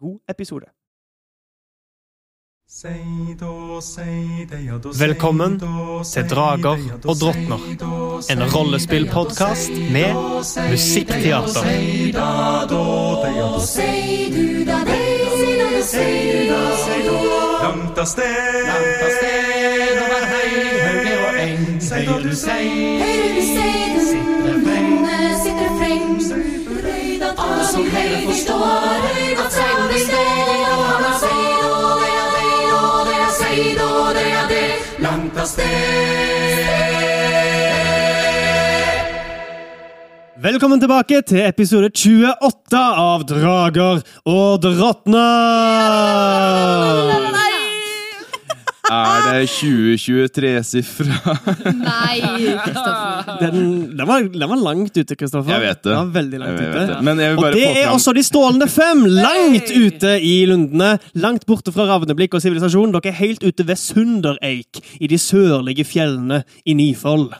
god episode. Velkommen til Drager og drottner, en rollespillpodkast med musikkteater. Langt av sted, over høyhauger og eng. Hører du sei, sitter freng, sitter freng. Alle som hører forstår at sang langt av sted. Velkommen tilbake til episode 28 av Drager og drottner! Er det 2023-sifra? Nei, Kristoffer. Den, den, var, den var langt ute, Kristoffer. Jeg vet det. Den var veldig langt Jeg ute. det. Men jeg vil Og det er også de stålende fem! Langt ute i lundene. Langt borte fra ravneblikk og sivilisasjon. Dere er helt ute ved Sundereik i de sørlige fjellene i Nifold.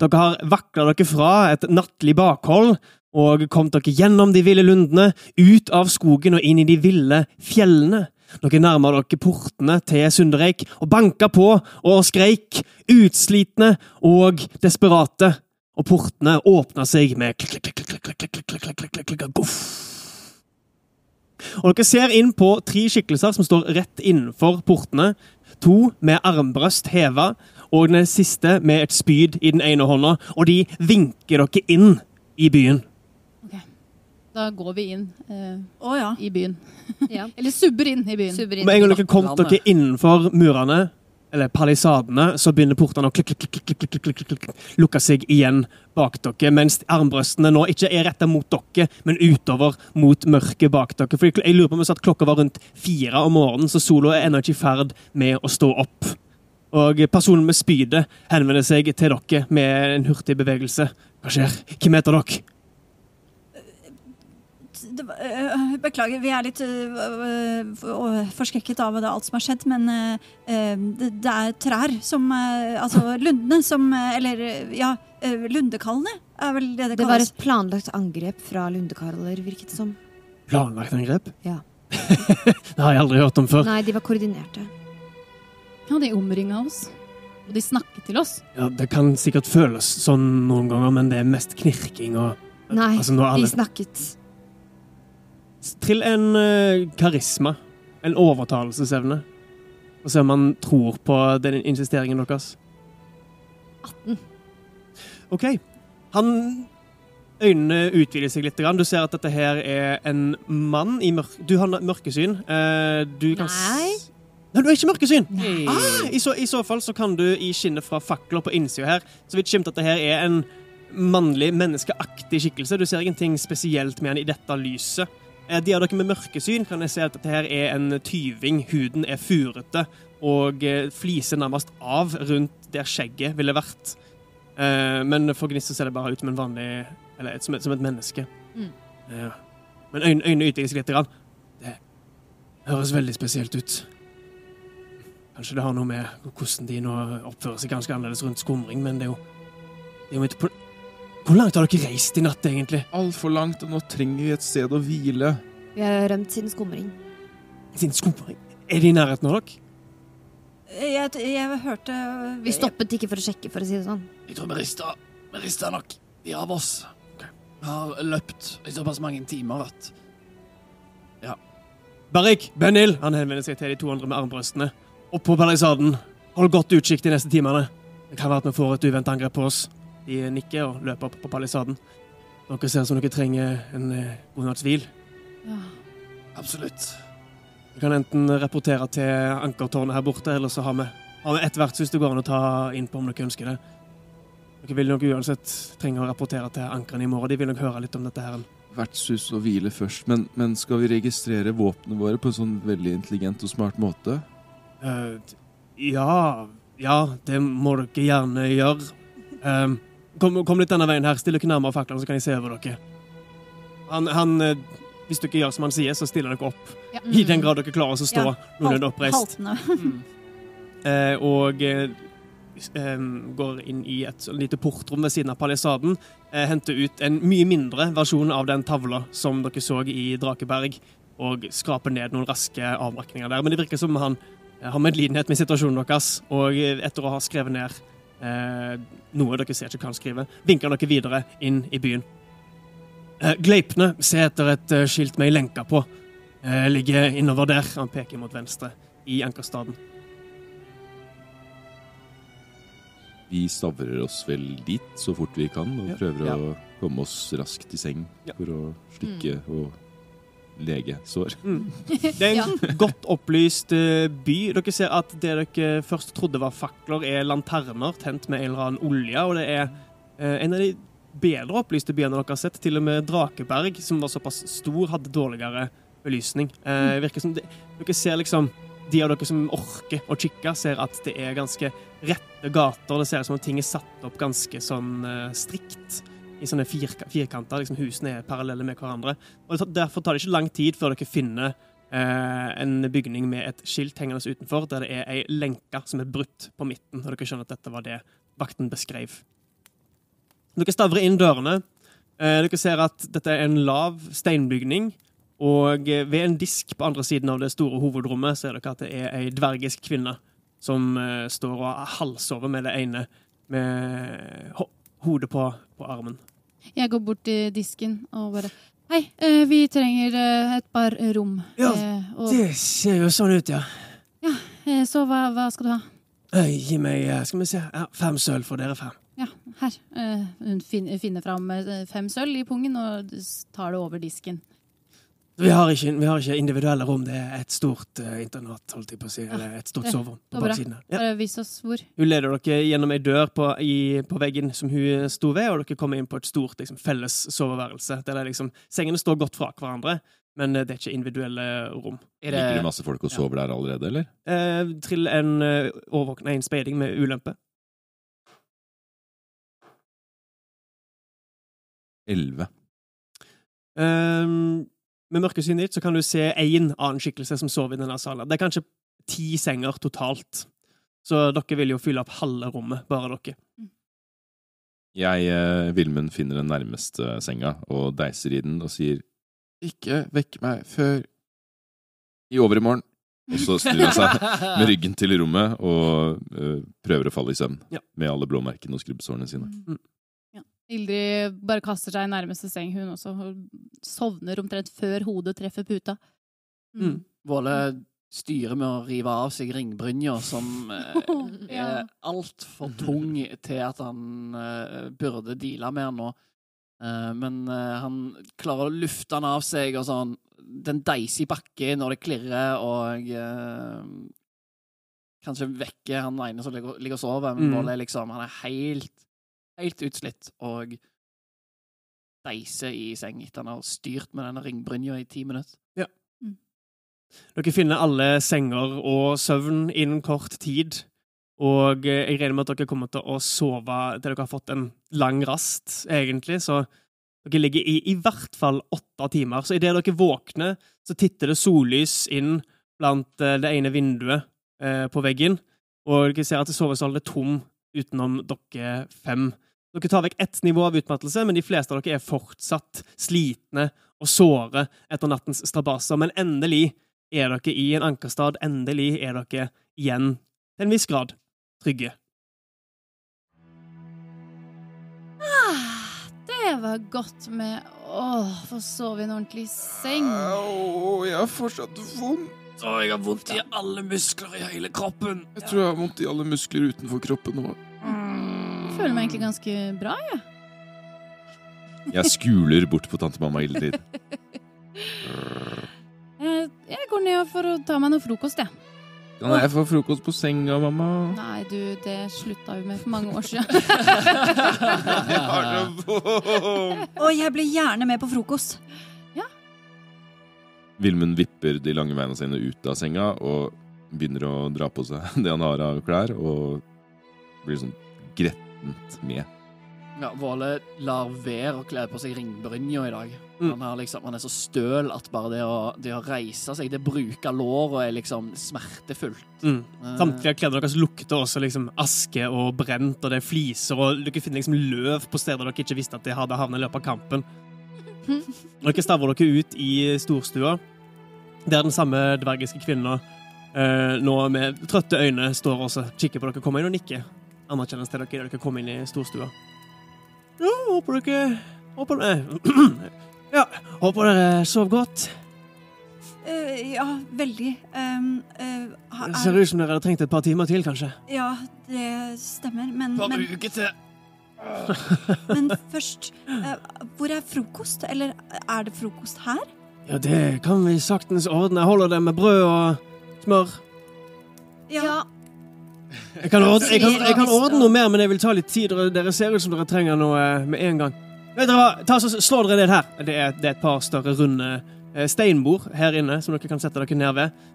Dere har vakla dere fra et nattlig bakhold og kom dere gjennom de ville lundene, ut av skogen og inn i de ville fjellene. Dere nærmer dere portene til Sundereik og banka på og skreik, utslitne og desperate. Og portene åpna seg med klikk, klikk, klikk, klikk, klikk, klikk, klikk, klikk, klikk, klikk, goff. Og dere ser inn på tre skikkelser som står rett innenfor portene. To med armbrøst heva, og den siste med et spyd i den ene hånda. Og de vinker dere inn i byen. Da går vi inn eh, oh, ja. i byen. Ja. eller subber inn i byen. Subber inn. Med en gang dere kom dere innenfor murene, eller palisadene, så begynner portene å klik, klik, klik, lukke seg igjen bak dere, mens armbrøstene nå ikke er retta mot dere, men utover mot mørket bak dere. For jeg lurer på om at klokka var rundt fire om morgenen, så sola er ennå ikke i ferd med å stå opp. Og personen med spydet henvender seg til dere med en hurtig bevegelse. Hva skjer? Hvem heter dere? Det, var- øh, beklager, vi er litt øh, forskrekket av det, alt som har skjedd, men det, det er trær som Altså lundene som Eller ja, lundekallene er vel det det Det var et planlagt angrep fra lundekaller, virket det som. Planlagt angrep? Ja. det har jeg aldri hørt om før. Nei, de var koordinerte. Ja, de omringa oss. Og de snakket til oss. Ja, Det kan sikkert føles sånn noen ganger, men det er mest knirking og Nei, Altså, er de snakket. Trill en eh, karisma. En overtalelsesevne. Og se om han tror på den insisteringen deres. 18. OK. Han Øynene utvider seg litt. Du ser at dette her er en mann i mørk... Du har mørkesyn. Eh, du kan Nei. Nei, du har ikke mørkesyn! Ah, i, så, I så fall så kan du i skinnet fra fakler på innsida her så vidt skimte at det her er en mannlig, menneskeaktig skikkelse. Du ser ingenting spesielt med han i dette lyset. Eh, De av dere med mørkesyn kan jeg se at dette her er en tyving. Huden er furete og eh, fliser nærmest av rundt der skjegget ville vært. Eh, Men for Gnist ser det bare ut som en vanlig Eller som, et, som et menneske. Mm. Ja. Men øynene, øynene utvider seg litt. grann. Det høres veldig spesielt ut. Kanskje det har noe med hvordan de nå oppfører seg ganske annerledes rundt skumring, men det er jo, det er jo mitt Hvor langt har dere reist i natt, egentlig? Altfor langt, og nå trenger vi et sted å hvile. Vi har rømt siden skumring. Siden skumring? Er de i nærheten av dere? Jeg, jeg hørte Vi stoppet ikke for å sjekke, for å si det sånn. Jeg tror vi rista, vi rista nok, de av oss. Vi har løpt i såpass mange timer at Ja. Barrik, Benil, han henvender seg til de to andre med armbrøstene. Opp på palisaden. Hold godt utkikk de neste timene. Det kan være at vi får et uventet angrep på oss. De nikker og løper opp på palisaden. Dere ser ut som dere trenger en eh, god natts hvil. Ja. Absolutt. Vi kan enten rapportere til ankertårnet her borte, eller så har vi, har vi ett vertshus det går an å ta inn på om dere ønsker det. Dere vil nok uansett trenge å rapportere til ankerne i morgen. De vil nok høre litt om dette her vertshus og hvile først. Men, men skal vi registrere våpnene våre på en sånn veldig intelligent og smart måte? Uh, ja Ja, det må dere gjerne gjøre. Eh, kom, kom litt denne veien her. Still dere nærmere faklene, så kan jeg se over dere. Han, han eh, Hvis dere gjør som han sier, så stiller dere opp. Ja. I den grad dere klarer å stå Ja, noenlunde oppreist. Mm. Eh, og eh, går inn i et sånn lite portrom ved siden av palisaden. Eh, henter ut en mye mindre versjon av den tavla som dere så i Drakeberg, og skraper ned noen raske avmerkninger der. Men det virker som han eh, har medlidenhet med situasjonen deres, og eh, etter å ha skrevet ned eh, noe dere ser ikke kan skrive, vinker dere videre inn i byen. Eh, Gleipne, ser etter et eh, skilt med ei lenke på. Eh, ligger innover der. Han peker mot venstre, i ankerstaden. Vi stavrer oss vel dit så fort vi kan, og Ja. prøver Ja. å komme oss raskt i seng Ja. for å slikke og lege sår. Det er en godt opplyst eh, by. Dere ser at det dere først trodde var fakler, er lanterner tent med en eller annen olje. Og det er eh, en av de bedre opplyste byene dere har sett. Til og med Drakeberg, som var såpass stor, hadde dårligere belysning. Eh, virker som det, Dere ser liksom De av dere som orker å kikke, ser at det er ganske rette gater. Det ser ut som om ting er satt opp ganske sånn strikt. I sånne firka, firkanter. Liksom husene er parallelle med hverandre. Og Derfor tar det ikke lang tid før dere finner eh, en bygning med et skilt hengende utenfor, der det er ei lenke som er brutt på midten. Og dere skjønner at dette var det vakten beskrev. Dere stavrer inn dørene. Eh, dere ser at dette er en lav steinbygning. Og eh, ved en disk på andre siden av det store hovedrommet ser dere at det er ei dvergisk kvinne som eh, står og halsover med det ene med ho hodet på, på armen. Jeg går bort til disken og bare Hei, eh, vi trenger eh, et par rom. Ja, Eh, og, Det ser jo sånn ut, ja. Ja, så hva, hva skal du ha? Gi meg skal vi se, ja, fem sølv for dere fem. Ja, her. Hun finner fram fem sølv i pungen og tar det over disken. Vi har, ikke, vi har ikke individuelle rom, det er et stort uh, internat, holdt jeg på å si. Eller et stort soverom på baksiden. Ja. Bare vis oss hvor. Hun leder dere gjennom ei dør på, i, på veggen som hun sto ved, og dere kommer inn på et stort liksom, felles soveværelse. Der det er liksom, sengene står godt fra hverandre, men eh, det er ikke individuelle rom. Er Ligger det det, masse folk og sover der allerede, eller? Eh, trill en, uh, overvåkning, en speiding med ulempe. Elleve. Um, med mørkesynet ditt så kan du se én annen skikkelse som sover i denne salen. Det er kanskje ti senger totalt. Så dere vil jo fylle opp halve rommet, bare dere. Jeg, eh, Vilmund, finner den nærmeste senga og deiser i den og sier Ikke vekk meg før i overmorgen. Og så snur han seg med ryggen til rommet og eh, prøver å falle i søvn Ja. med alle blåmerkene og skrubbsårene sine. Ildrid bare kaster seg i nærmeste seng, hun også. Hun sovner omtrent før hodet treffer puta. Mm. Våle styrer med å rive av seg ringbrynja, som eh, Ja. er altfor tung til at han eh, burde deale med den nå. Eh, men eh, han klarer å lufte den av seg, og sånn Den deiser i bakken når det klirrer, og eh, Kanskje vekker han ene som ligger, og sover, men Mm. Våle liksom Han er helt, helt utslitt og deiser i seng etter han har styrt med denne ringbrynja i ti minutter. Ja. Dere finner alle senger og søvn innen kort tid. Og jeg regner med at dere kommer til å sove til dere har fått en lang rast, egentlig. Så dere ligger i i hvert fall åtte timer. Så idet dere våkner, så titter det sollys inn blant eh, det ene vinduet eh, på veggen. Og dere ser at sovesalen er tom utenom dere fem. Dere tar vekk ett nivå av utmattelse, men de fleste av dere er fortsatt slitne og såre etter nattens strabaser. Men endelig er dere i en ankerstad. Endelig er dere igjen, til en viss grad, trygge. Det var godt med Åh, få sove i en ordentlig seng. Au, jeg har fortsatt vondt. Å, jeg har vondt i alle muskler i hele kroppen. Jeg tror jeg har vondt i alle muskler utenfor kroppen nå. Føler meg egentlig ganske bra, jeg. Jeg skuler bort på tante mamma hele Jeg, jeg går ned for å ta meg noe frokost, jeg. Kan jeg få frokost på senga, mamma? Nei, du, det slutta vi med for mange år siden. Og jeg blir gjerne med på frokost. Ja. Vilmund vipper de lange beina sine ut av senga og begynner å dra på seg det han har av klær, og blir sånn grettent med. Ja, Våle lar være å kle på seg ringbrynja i dag. Mm. Han, liksom, han er så støl at bare det å, det å reise seg, det bruke låra, er liksom smertefullt. Mm. Eh, Samtlige av klærne deres lukter også liksom aske og brent, og det er fliser, og dere finner liksom løv på steder dere ikke visste at de hadde havnet i løpet av kampen. Dere stavrer dere ut i storstua, der den samme dvergiske kvinna eh, nå med trøtte øyne står og kikker på dere kommer inn og nikker. Anerkjennes til dere da dere kom inn i storstua. Ja, håper dere Håper dere Ja, håper dere sov godt. Uh, ja, veldig. Um, uh, ha- Det ser ut som dere hadde trengt et par timer til, kanskje. Ja, det stemmer. Men, Bare men, uke til. men først uh, Hvor er frokost? Eller er det frokost her? Ja, det kan vi saktens ordne. Jeg holder det med brød og smør. Ja. Jeg kan, ordne, jeg, kan, jeg kan ordne noe mer, men jeg vil ta litt tid. Dere, ser ut som dere trenger noe eh, med en gang. Vet dere hva? Ta så Slå dere ned her. Det er, det er et par større, runde eh, steinbord her inne som dere kan sette dere ned ved.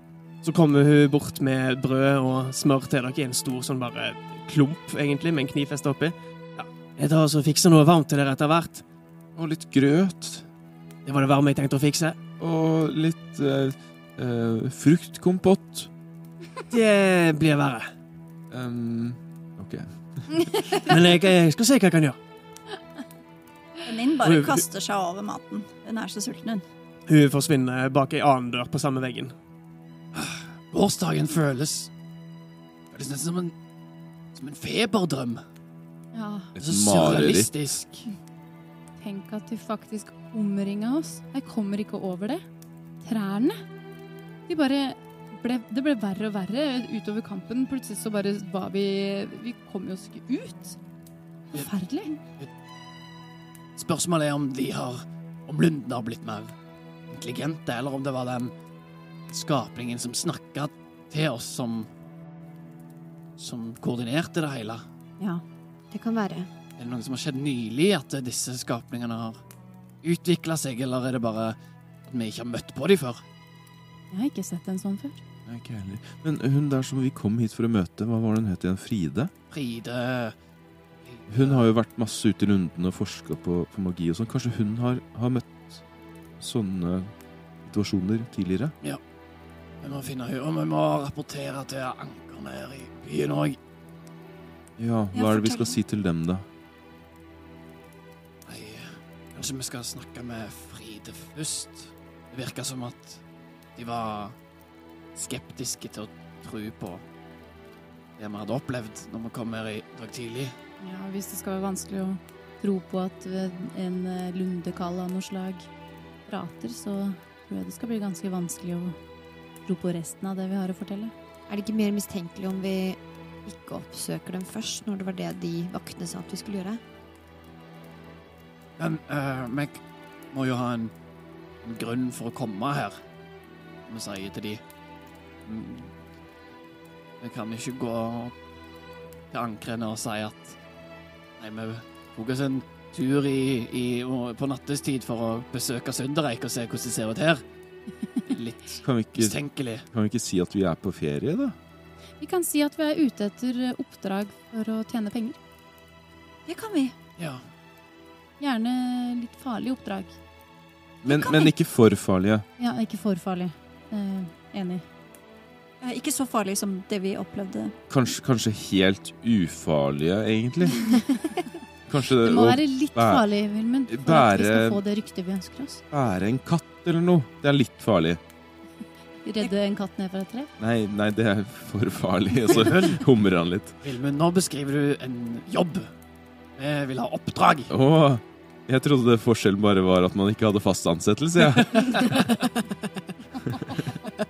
Så kommer hun bort med brød og smør til dere i en stor sånn bare klump, egentlig, med en kniv festet oppi. Ja, jeg tar og fikser noe varmt til dere etter hvert. Og litt grøt. Det var det varme jeg tenkte å fikse. Og litt eh, eh, fruktkompott. Det blir verre. Um, ok. Men jeg, jeg skal se hva jeg kan gjøre. Venninnen bare kaster seg over maten. Hun er så sulten, hun. Hun forsvinner bak ei annen dør på samme veggen. Årsdagen føles Føles nesten som en Som en feberdrøm. Ja, Et Så mareritt. tenk at du faktisk omringa oss. Jeg kommer ikke over det. Trærne. De bare ble, Det ble verre og verre utover kampen. Plutselig så bare var vi Vi kom jo oss ikke ut. Forferdelig. Spørsmålet er om de har Om Lunden har blitt mer intelligente, eller om det var den skapningen som snakka til oss, som Som koordinerte det hele. Ja, det kan være. Er det noe som har skjedd nylig, at disse skapningene har utvikla seg, eller er det bare at vi ikke har møtt på dem før? Jeg har ikke sett en sånn før. Nei, ikke heller. Men hun der som vi kom hit for å møte, hva var det hun het igjen? Fride? Fride Hun har jo vært masse ute i Lunden og forska på, på magi og sånn. Kanskje hun har, har møtt sånne situasjoner tidligere? Ja. Vi må finne henne, og vi må rapportere til ankerne her i byen òg. Ja, Ja, hva er det vi skal si til dem, da? Nei, kanskje vi skal snakke med Fride først. Det virka som at de var skeptiske til å tro på det vi hadde opplevd når vi kom her i dag tidlig. Ja, Hvis det skal være vanskelig å tro på at en eh, lundekall av noe slag prater, så tror jeg det skal bli ganske vanskelig å tro på resten av det vi har å fortelle. Er det ikke mer mistenkelig om vi ikke oppsøker dem først, når det var det de vaktene sa at vi skulle gjøre? Men eh, vi må jo ha en, en grunn for å komme her, som vi sier til de. Mm. Vi kan ikke gå til ankrene og si at Nei, vi tok oss en tur i, i, på nattestid for å besøke Sundereik og se hvordan det ser ut her. Litt Kan ikke, mistenkelig. kan vi ikke si at vi er på ferie, da? Vi kan si at vi er ute etter oppdrag for å tjene penger. Det kan vi. Ja. Gjerne litt farlige oppdrag. Men, men ikke for farlige. Ja, ikke for farlig. Eh, enig. Eh, Ikke så farlig som det vi opplevde. Kanskje, kanskje helt ufarlige, egentlig. Kanskje Det må å være litt bære, farlig, Vilmund, for at vi skal få det ryktet vi ønsker oss. bære en katt eller noe. Det er litt farlig. Redde en katt ned fra et tre. Nei, nei, det er for farlig. Og så humrer han litt. Vilmund, nå beskriver du en jobb. Vi vil ha oppdrag. Å, jeg trodde det forskjellen bare var at man ikke hadde fast ansettelse, jeg. Ah.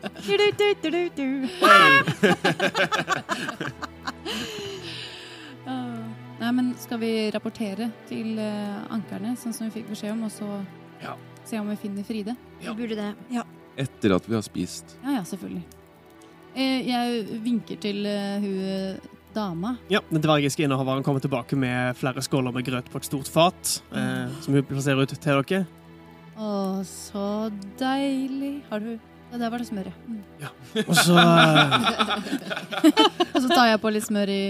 Nei, men skal vi rapportere til eh, ankerne, sånn som vi fikk beskjed om, og så Ja. se om vi finner Fride? Ja. Vi burde det. Etter at vi har spist. Ja, ja, selvfølgelig. Eh, Jeg vinker til eh, hun dama. Ja, Den dvergiske innehaveren kommer tilbake med flere skåler med grøt på et stort fat, eh, som hun plasserer ut til dere. Å, så deilig. Har du Ja, der var det smør, ja. Mm. Og så eh, Og så tar jeg på litt smør i,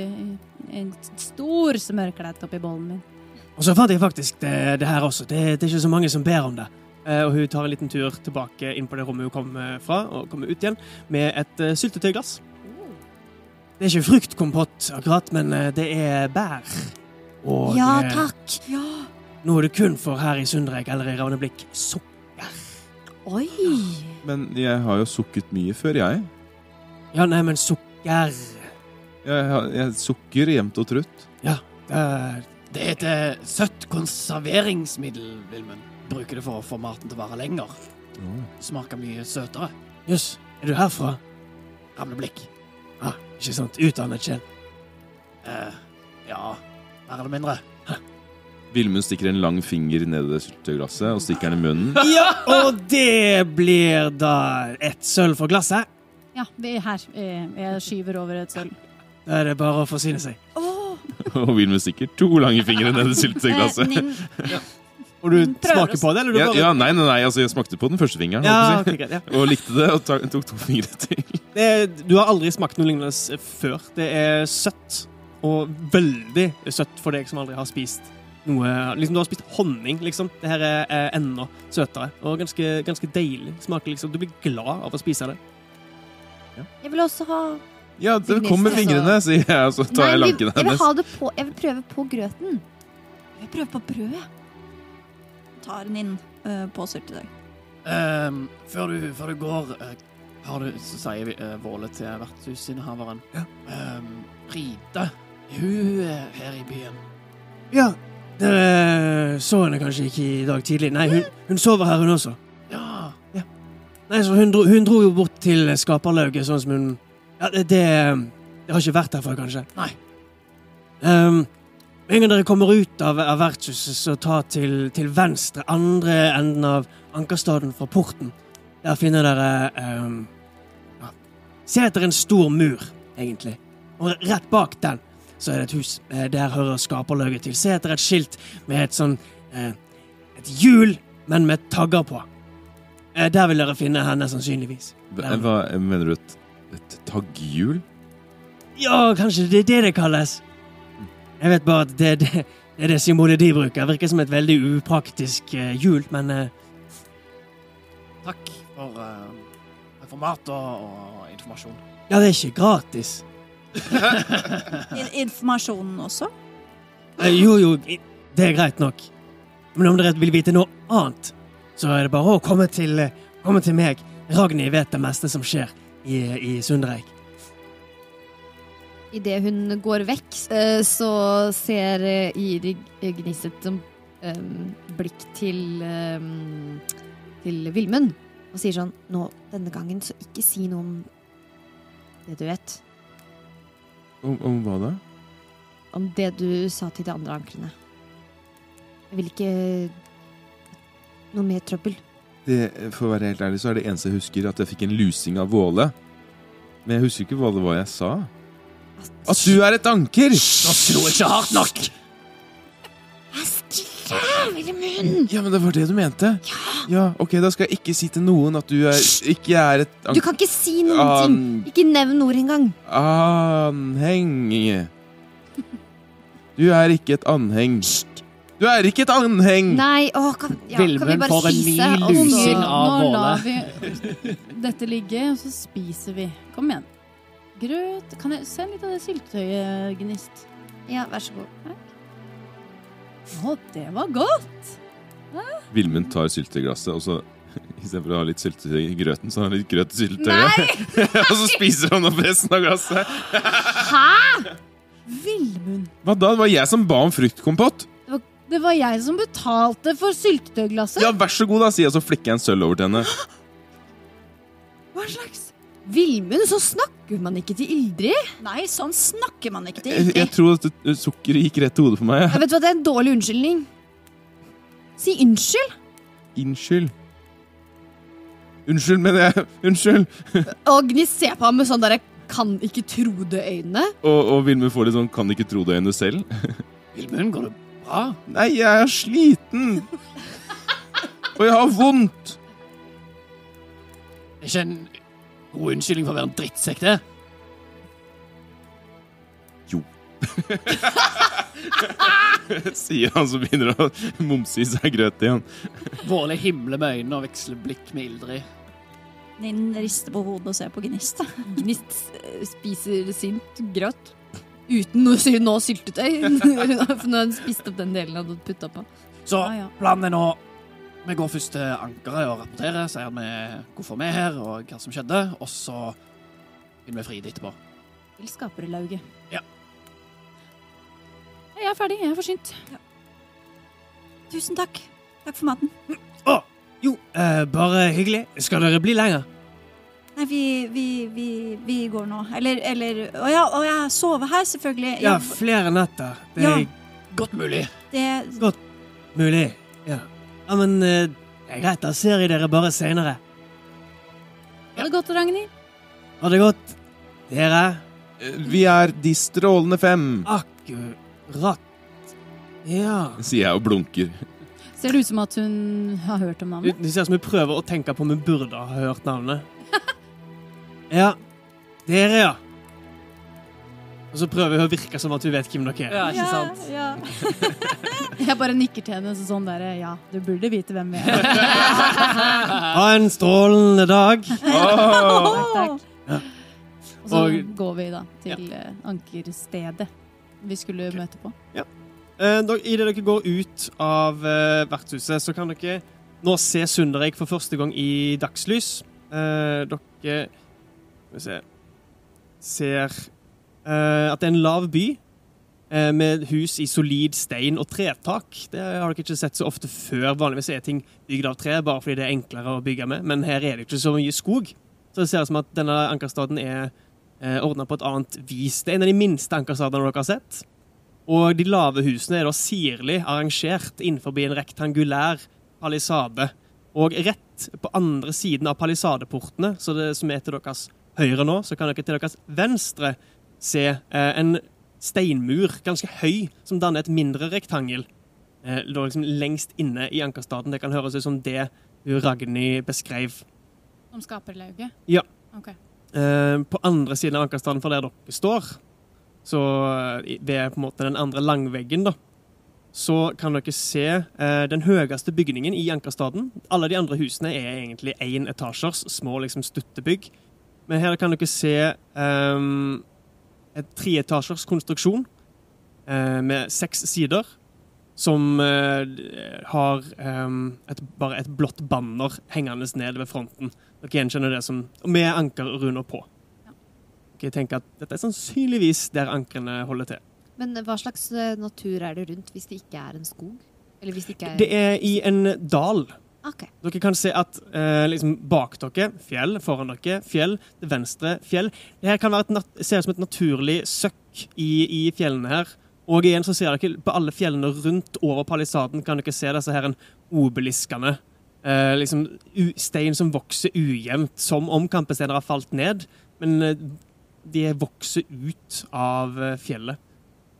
i en stor smørklett oppi bollen min. Og så fant jeg faktisk det, det her også. Det, det er ikke så mange som ber om det. Eh, og hun tar en liten tur tilbake inn på det rommet hun kom eh, fra, og kommer ut igjen med et uh, syltetøyglass. Det er ikke fruktkompott akkurat, men eh, det er bær. Og Ja, eh, takk. nå er det kun for her i Sundreik eller i Ravneblikk sukker. Oi. Men jeg har jo sukket mye før, jeg. Ja, nei, men sukker Jeg, har- jeg sukker jevnt og trutt. Ja, det er Det heter eh, søtt konserveringsmiddel, Vilmund. Bruker det for å få maten til å vare lenger. Smaker mye søtere. Jøss, er du herfra? Ramleblikk. Ah, ikke sant. Utdannet sjel. Eh, ja, mer eller mindre. Vilmund stikker en lang finger ned i det sylteglasset og stikker den i munnen. Ja, og det blir da et sølv for glasset. Ja, vi er her. Eh, Jeg skyver over et sølv. Da er det bare å forsyne seg. Og Vilmund stikker to lange fingre ned i Eh, syltetøyglasset. Og du smaker på det, eller du Ja, bare ja, nei, nei, nei, altså jeg smakte på den første fingeren. Ja, si. greit, ja. Og likte det, og tok, tok to fingre til. Det er, du har aldri smakt noe lignende før. Det er søtt. Og veldig søtt for deg som aldri har spist noe Liksom Du har spist honning, liksom. Det her er enda søtere. Og ganske, ganske deilig. Smaker liksom Du blir glad av å spise det. Jeg vil også ha Ja, det kommer med fingrene, sier jeg, og så tar jeg Nei, vi- lanken jeg vil hennes. ha det på Jeg vil prøve på grøten. jeg prøver på brødet. Tar Nin uh, på syltetøy. Um, før, du, før du går, uh, har du, så sier vi uh, Våle til vertshusinnehaveren. Ja. Um, er hun er her i byen? Ja, dere så henne kanskje ikke i dag tidlig. Nei, hun, hun sover her, hun også. Ja. Nei, så hun dro, hun dro jo bort til Skaperlauget, sånn som hun Ja, det, det, det har ikke vært her før, kanskje. Nei. Um, en gang dere kommer ut av, av vertshuset, så ta til, til venstre, andre enden av Ankerstaden fra porten. Der finner dere um, ja, Se etter en stor mur, egentlig. Og rett bak den så er det et hus. Eh, Der hører skaperløket til. Se etter et skilt med et sånn eh, Et hjul, men med tagger på. Eh, Der vil dere finne henne, sannsynligvis. Der. hva mener du? Et, et tagghjul? Ja, kanskje det er det det kalles. Jeg vet bare at det, det, det er det symbolet de bruker. Virker som et veldig upraktisk hjul, men eh, Takk for, uh, informat og, og informasjon. ja, det er ikke gratis. In informasjonen også? Eh, jo, jo, det er greit nok. Men om dere vil vite noe annet, så er det bare å komme til, eh, komme til meg. Ragnhild vet det meste som skjer i, i Sundreik. Idet hun går vekk, eh, så ser Iri gnisset eh, blikk til eh, til Vilmund og sier sånn Nå, denne gangen, så ikke si noe om det du vet. Om, om hva da? Om det du sa til de andre ankrene. Jeg vil ikke noe mer trøbbel. Det, for å være helt ærlig, så er det eneste jeg husker, at jeg fikk en lusing av Våle. Men jeg husker ikke hva det var jeg sa. At du er et anker! Nå slo jeg ikke hardt nok! Vilmund! Ja, men det var det du mente? Ja. ok, da skal jeg ikke si til noen at du er, ikke er et Du kan ikke si noen ting! Ikke nevn ord engang. Anheng. Du er ikke et anheng. Du er ikke et anheng! Nei, åh, kan, ja, kan vi bare får en spise? ny og så- lusing av Nå lar vi dette ligge, og så spiser vi. Kom igjen. Grøt Kan jeg se litt av det syltetøyet, Gnist? Ja, vær så god. Å, det var godt! Vilmund tar sylteglasset, og så istedenfor å ha litt sylte i grøten, så har han litt grøt i syltetøyet. og så spiser han opp resten av glasset. Hæ? Vilmund. Hva da? Det var jeg som ba om fruktkompott. Det var jeg som betalte for syltetøyglasset. Ja, vær så god, da, sier jeg, så flikker jeg en sølv over til henne. Hva slags Vilmund, så snakker man ikke til Ildrid. Nei, sånn snakker man ikke til Jeg, jeg tror at det- sukkeret gikk rett til hodet på meg. Jeg vet hva, Det er en dårlig unnskyldning. Si unnskyld. Unnskyld. Unnskyld, mener jeg. Unnskyld. Og Gnist ser på ham med sånn derre kan ikke tro det-øyne. Og, og Vilmund får litt sånn kan ikke tro det øyne selv. Vilmund, går det bra? Nei, jeg er sliten. Og jeg har vondt. Jeg er en god unnskyldning for å være en drittsekk, det. Sier han som begynner å mumse i seg grøt igjen. Vårlig himler med øynene og veksler blikk med Ildrid. Ninn rister på hodet og ser på Gnist. Gnist eh, spiser sint grøt. Uten noe sy- nå syltetøy. For nå har hun spist opp den delen han hadde putta på. Så ah, ja. planen er nå Vi går først til ankeret og rapporterer, sier vi hvorfor vi er her, og hva som skjedde, og så finner vi fri det etterpå. Til skaperlauget. Jeg er ferdig. Jeg er forsynt. Tusen takk. Takk for maten. Jo, eh, bare hyggelig. Skal dere bli lenger? Nei, vi, vi, vi, vi går nå. Eller, eller Å ja, å ja, sove her, selvfølgelig. Ja, flere netter. Det Ja. er Godt mulig. det, mulig. Ja, ja men eh, greit. Da ser jeg dere bare seinere. Ha det godt, Ragnhild. Ha det godt. Dere. Vi er De strålende fem, Akkurat. Ja. sier jeg og blunker. Ser det ut som at hun har hørt om navnet? Det ser ut som hun prøver å tenke på om hun burde ha hørt navnet. Ja. Dere, ja. Og så prøver vi å virke som at vi vet hvem dere er. Ja, ikke sant? Ja, Jeg bare nikker til henne så sånn derre Ja, du burde vite hvem vi er. Ha en strålende dag. Oh. Takk, takk. Og så Og- går vi da til eh, ankerstedet vi skulle møte på. Eh, da- Idet dere går ut av eh, vertshuset, så kan dere nå se Sundereik for første gang i dagslys. Eh, dere Skal vi se Ser eh, at det er en lav by eh, med hus i solid stein og tretak. Det har dere ikke sett så ofte før. Vanligvis er ting bygd av tre bare fordi det er enklere å bygge med, men her er det ikke så mye skog. Så det ser ut som at denne ankerstaden er eh, ordna på et annet vis. Det er en av de minste ankerstadene dere har sett. Og de lave husene er da sirlig arrangert innenfor en rektangulær palisade. Og rett på andre siden av palisadeportene, så det som er til deres høyre nå, så kan dere til deres venstre se eh, en steinmur, ganske høy, som danner et mindre rektangel. Eh, liksom lengst inne i ankerstaden. Det kan høres ut som det Ragnhild beskrev. Som skaperlauget? Ja. Ok. Eh, på andre siden av ankerstaden for der dere står, så ved på en måte den andre langveggen, da, så kan dere se eh, den høyeste bygningen i ankerstaden. Alle de andre husene er egentlig én etasjers, små liksom stuttebygg. Men her kan dere se eh, et treetasjers konstruksjon eh, med seks sider. Som eh, har eh, et, bare et blått banner hengende ned ved fronten. Dere gjenkjenner det som med ankerruner på. Dere tenker at dette er sannsynligvis der ankrene holder til. Men hva slags eh, natur er det rundt hvis det ikke er en skog? Eller hvis det ikke er Det er i en dal. Ok. Dere kan se at eh, liksom bak dere, fjell. Foran dere, fjell. Til venstre, fjell. Det her kan være et nat ser ut som et naturlig søkk i, i fjellene her. Og igjen så ser dere på alle fjellene rundt over palisaden kan dere se disse her obeliskene. Eh, liksom u stein som vokser ujevnt, som om kampesteiner har falt ned. Men eh, de vokser ut av eh, fjellet.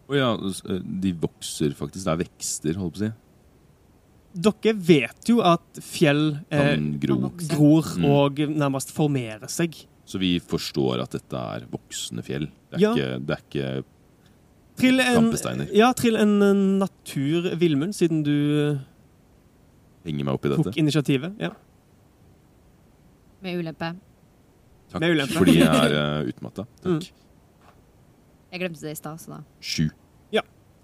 Å ja, eh, de vokser faktisk. Det er vekster, holdt på å si. Dere vet jo at fjell eh, Kan gro. gror Mm. og nærmest formerer seg. Så vi forstår at dette er voksne fjell. Det er, Ja. ikke, det er ikke Trill en, Kampesteiner. ja, trill en eh, natur, Vilmund, siden du eh, henger meg opp i tok initiativet. Ja. Med ulempe. Takk med ulempe. fordi jeg er uh, utmatta. Mm. Jeg glemte det i stad, så da Sju.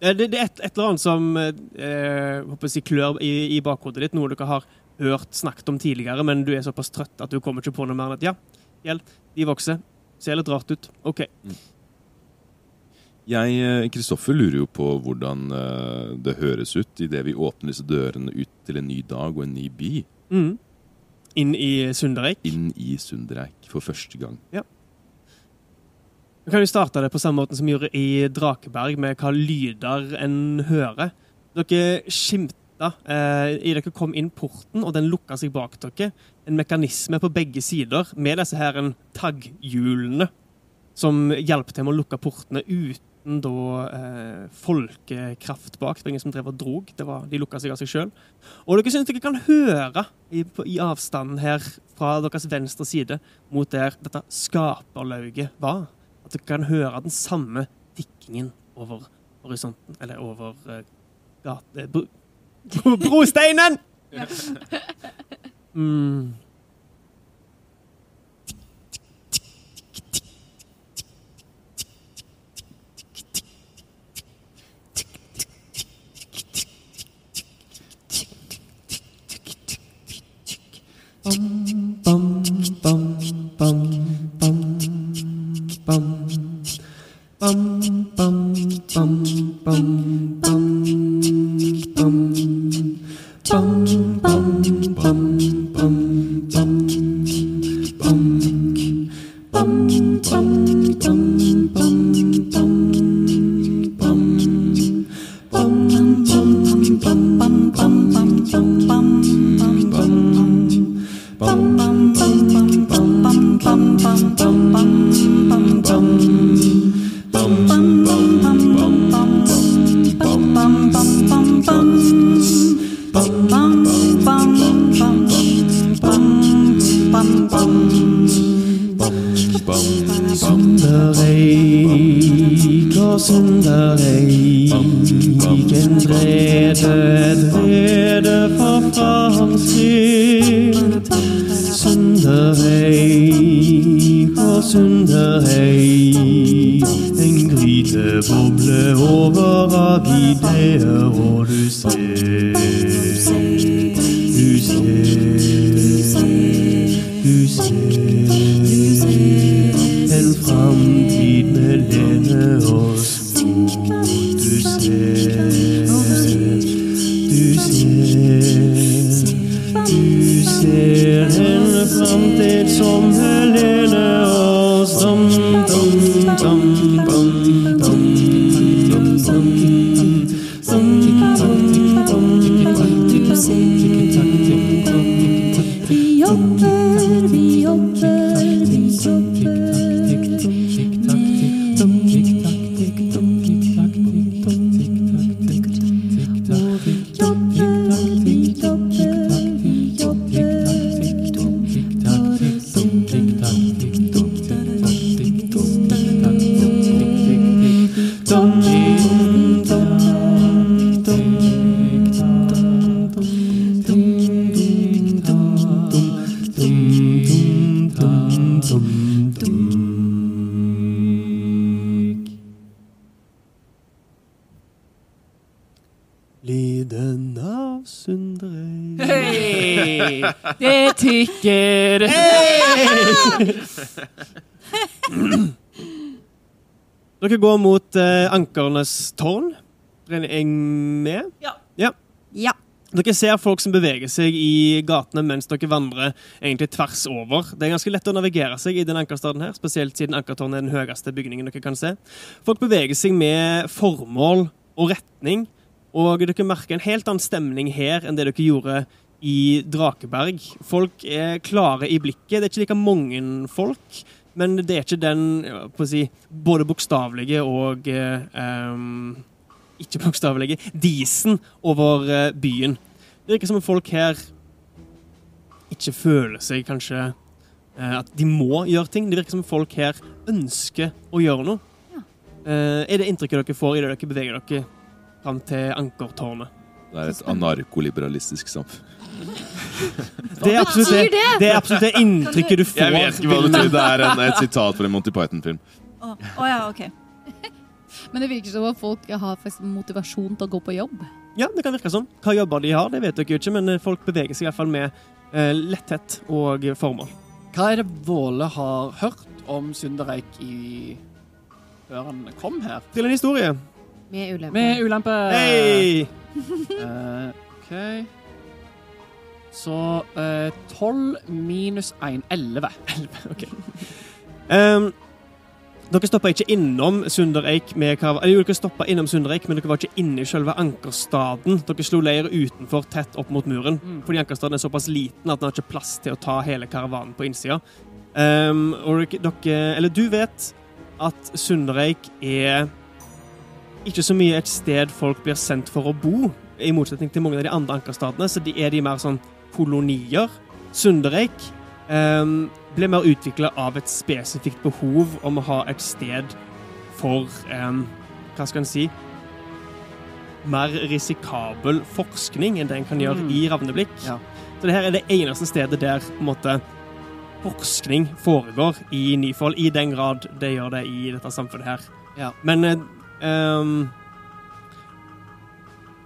Det, det er et, et eller annet som eh, håper jeg klør i, i bakhodet ditt, noe dere har hørt snakket om tidligere, men du er såpass trøtt at du kommer ikke på noe mer enn at ja, fjell, de vokser. Ser litt rart ut. OK. Jeg, eh, Kristoffer, lurer jo på hvordan eh, det høres ut idet vi åpner disse dørene ut til en ny dag og en ny by. Mm. Inn i Sundereik. Inn i Sundereik for første gang. Vi kan jo starte det på samme måte som vi gjorde i Drakeberg, med hva lyder en hører. Dere skimta eh, i dere kom inn porten, og den lukka seg bak dere. En mekanisme på begge sider med disse her en tagghjulene som hjalp til med å lukke portene uten da eh, folkekraft bak. Det var ingen som drev og drog. Var, de lukka seg av seg sjøl. Og dere syns dere kan høre i, på, i avstanden her fra deres venstre side mot der dette skaperlauget var, at dere kan høre den samme tikkingen over horisonten, eller over uh, gate... Bro, bro, brosteinen! Mm. Bam, bam, bam, bam, Om Det tikker! Dere går mot eh, ankernes tårn. Er jeg med? Ja. ja. Ja. Dere ser folk som beveger seg i gatene mens dere vandrer egentlig tvers over. Det er ganske lett å navigere seg i den ankerstaden her, spesielt siden ankertårnet er den høyeste bygningen dere kan se. Folk beveger seg med formål og retning, og dere merker en helt annen stemning her enn det dere gjorde i Drakeberg. Folk er klare i blikket. Det er ikke like mange folk, men det er ikke den på å si, både bokstavelige og um, ikke bokstavelige, disen over eh, byen. Det virker som om folk her ikke føler seg kanskje eh, at de må gjøre ting. Det virker som om folk her ønsker å gjøre noe. Ja. er det inntrykket dere får idet dere beveger dere fram til ankertårnet? Det er et anarkoliberalistisk samfunn. Det er absolutt det, det? er absolutt det inntrykket du får. Jeg vet ikke hva det betyr. Det er en, et sitat fra en Monty Python-film. Oh, oh, ja, OK. Men det virker som at folk har motivasjon til å gå på jobb. Ja, det kan virke sånn. Hva jobber de har, det vet dere jo ikke, men eh, folk beveger seg i hvert fall med eh, letthet og formål. Hva er det Våle har hørt om Sundereik i før han kom her? Til en historie. Med ulempe. Med ulempe. Hei! uh, OK. Så tolv minus 1 11. Um, Dere stoppa ikke innom Sundereik med karavan... Jo, dere stoppa innom Sundereik, men dere var ikke inne i selve ankerstaden. Dere slo leir utenfor, tett opp mot muren. Mm. Fordi ankerstaden er såpass liten at den har ikke plass til å ta hele karavanen på innsida. Um, og dere, dere Eller du vet at Sundereik er ikke så mye et sted folk blir sendt for å bo, i motsetning til mange av de andre ankerstadene, så de er de mer sånn kolonier. Sundereik um, ble mer utvikla av et spesifikt behov om å ha et sted for em, Hva skal en si Mer risikabel forskning enn det en kan gjøre Mm. i Ravneblikk. Ja. Så det her er det eneste stedet der på en måte, forskning foregår i Nyfold, i den grad det gjør det i dette samfunnet her. Ja. Men eh, em,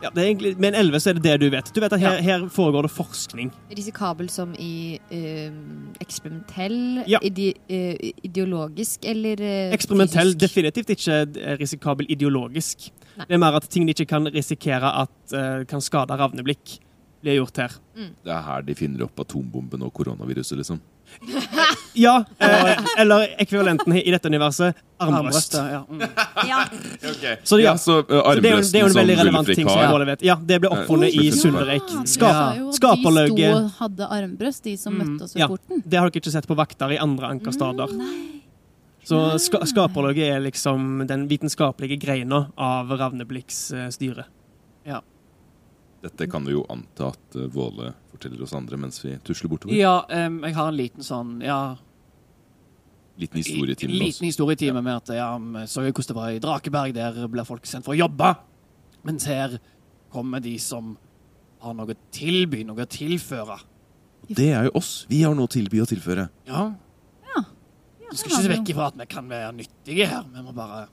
ja, det egentlig, Med en 11 så er det det du vet. Du vet at her, her foregår det forskning. Risikabel som i øh, eksperimentell, Ja. ide, øh, ideologisk eller øh, Eksperimentell, fysisk? definitivt ikke eh, risikabel ideologisk. Nei. Det er mer at ting de ikke kan risikere at kan skade ravneblikk, blir gjort her. Det er her de finner opp atombomben og koronaviruset, liksom. Ja, eh, eller ekvivalenten i dette universet, armbrøst. Armbrøst, ja. Mm. Ja. Så ja, Ja, så uh, så det er jo, det er jo en veldig som relevant ting som alle vet. Ja, det ble oppfunnet i ja. Sundereik. Ja, Skap, det var jo at De sto og hadde armbrøst, de som Mm. møtte oss ved Ja. porten. Det har dere ikke sett på vakter i andre ankerstader. Nei. Så ska, skaperlauget er liksom den vitenskapelige greina av Ravneblikks uh, styre. Dette kan vi jo anta at uh, Våle forteller oss andre mens vi tusler bortover. ja um, jeg har en liten sånn ja, Liten historietime. med oss. liten historietime med at ja, vi så jo hvordan det var i Drakeberg. Der blir folk sendt for å jobbe. Mens her kommer de som har noe å tilby, noe å tilføre. Det er jo oss. Vi har noe å tilby og tilføre. Ja. Ja, Du skal ikke se vekk ifra at vi kan være nyttige her. Vi må bare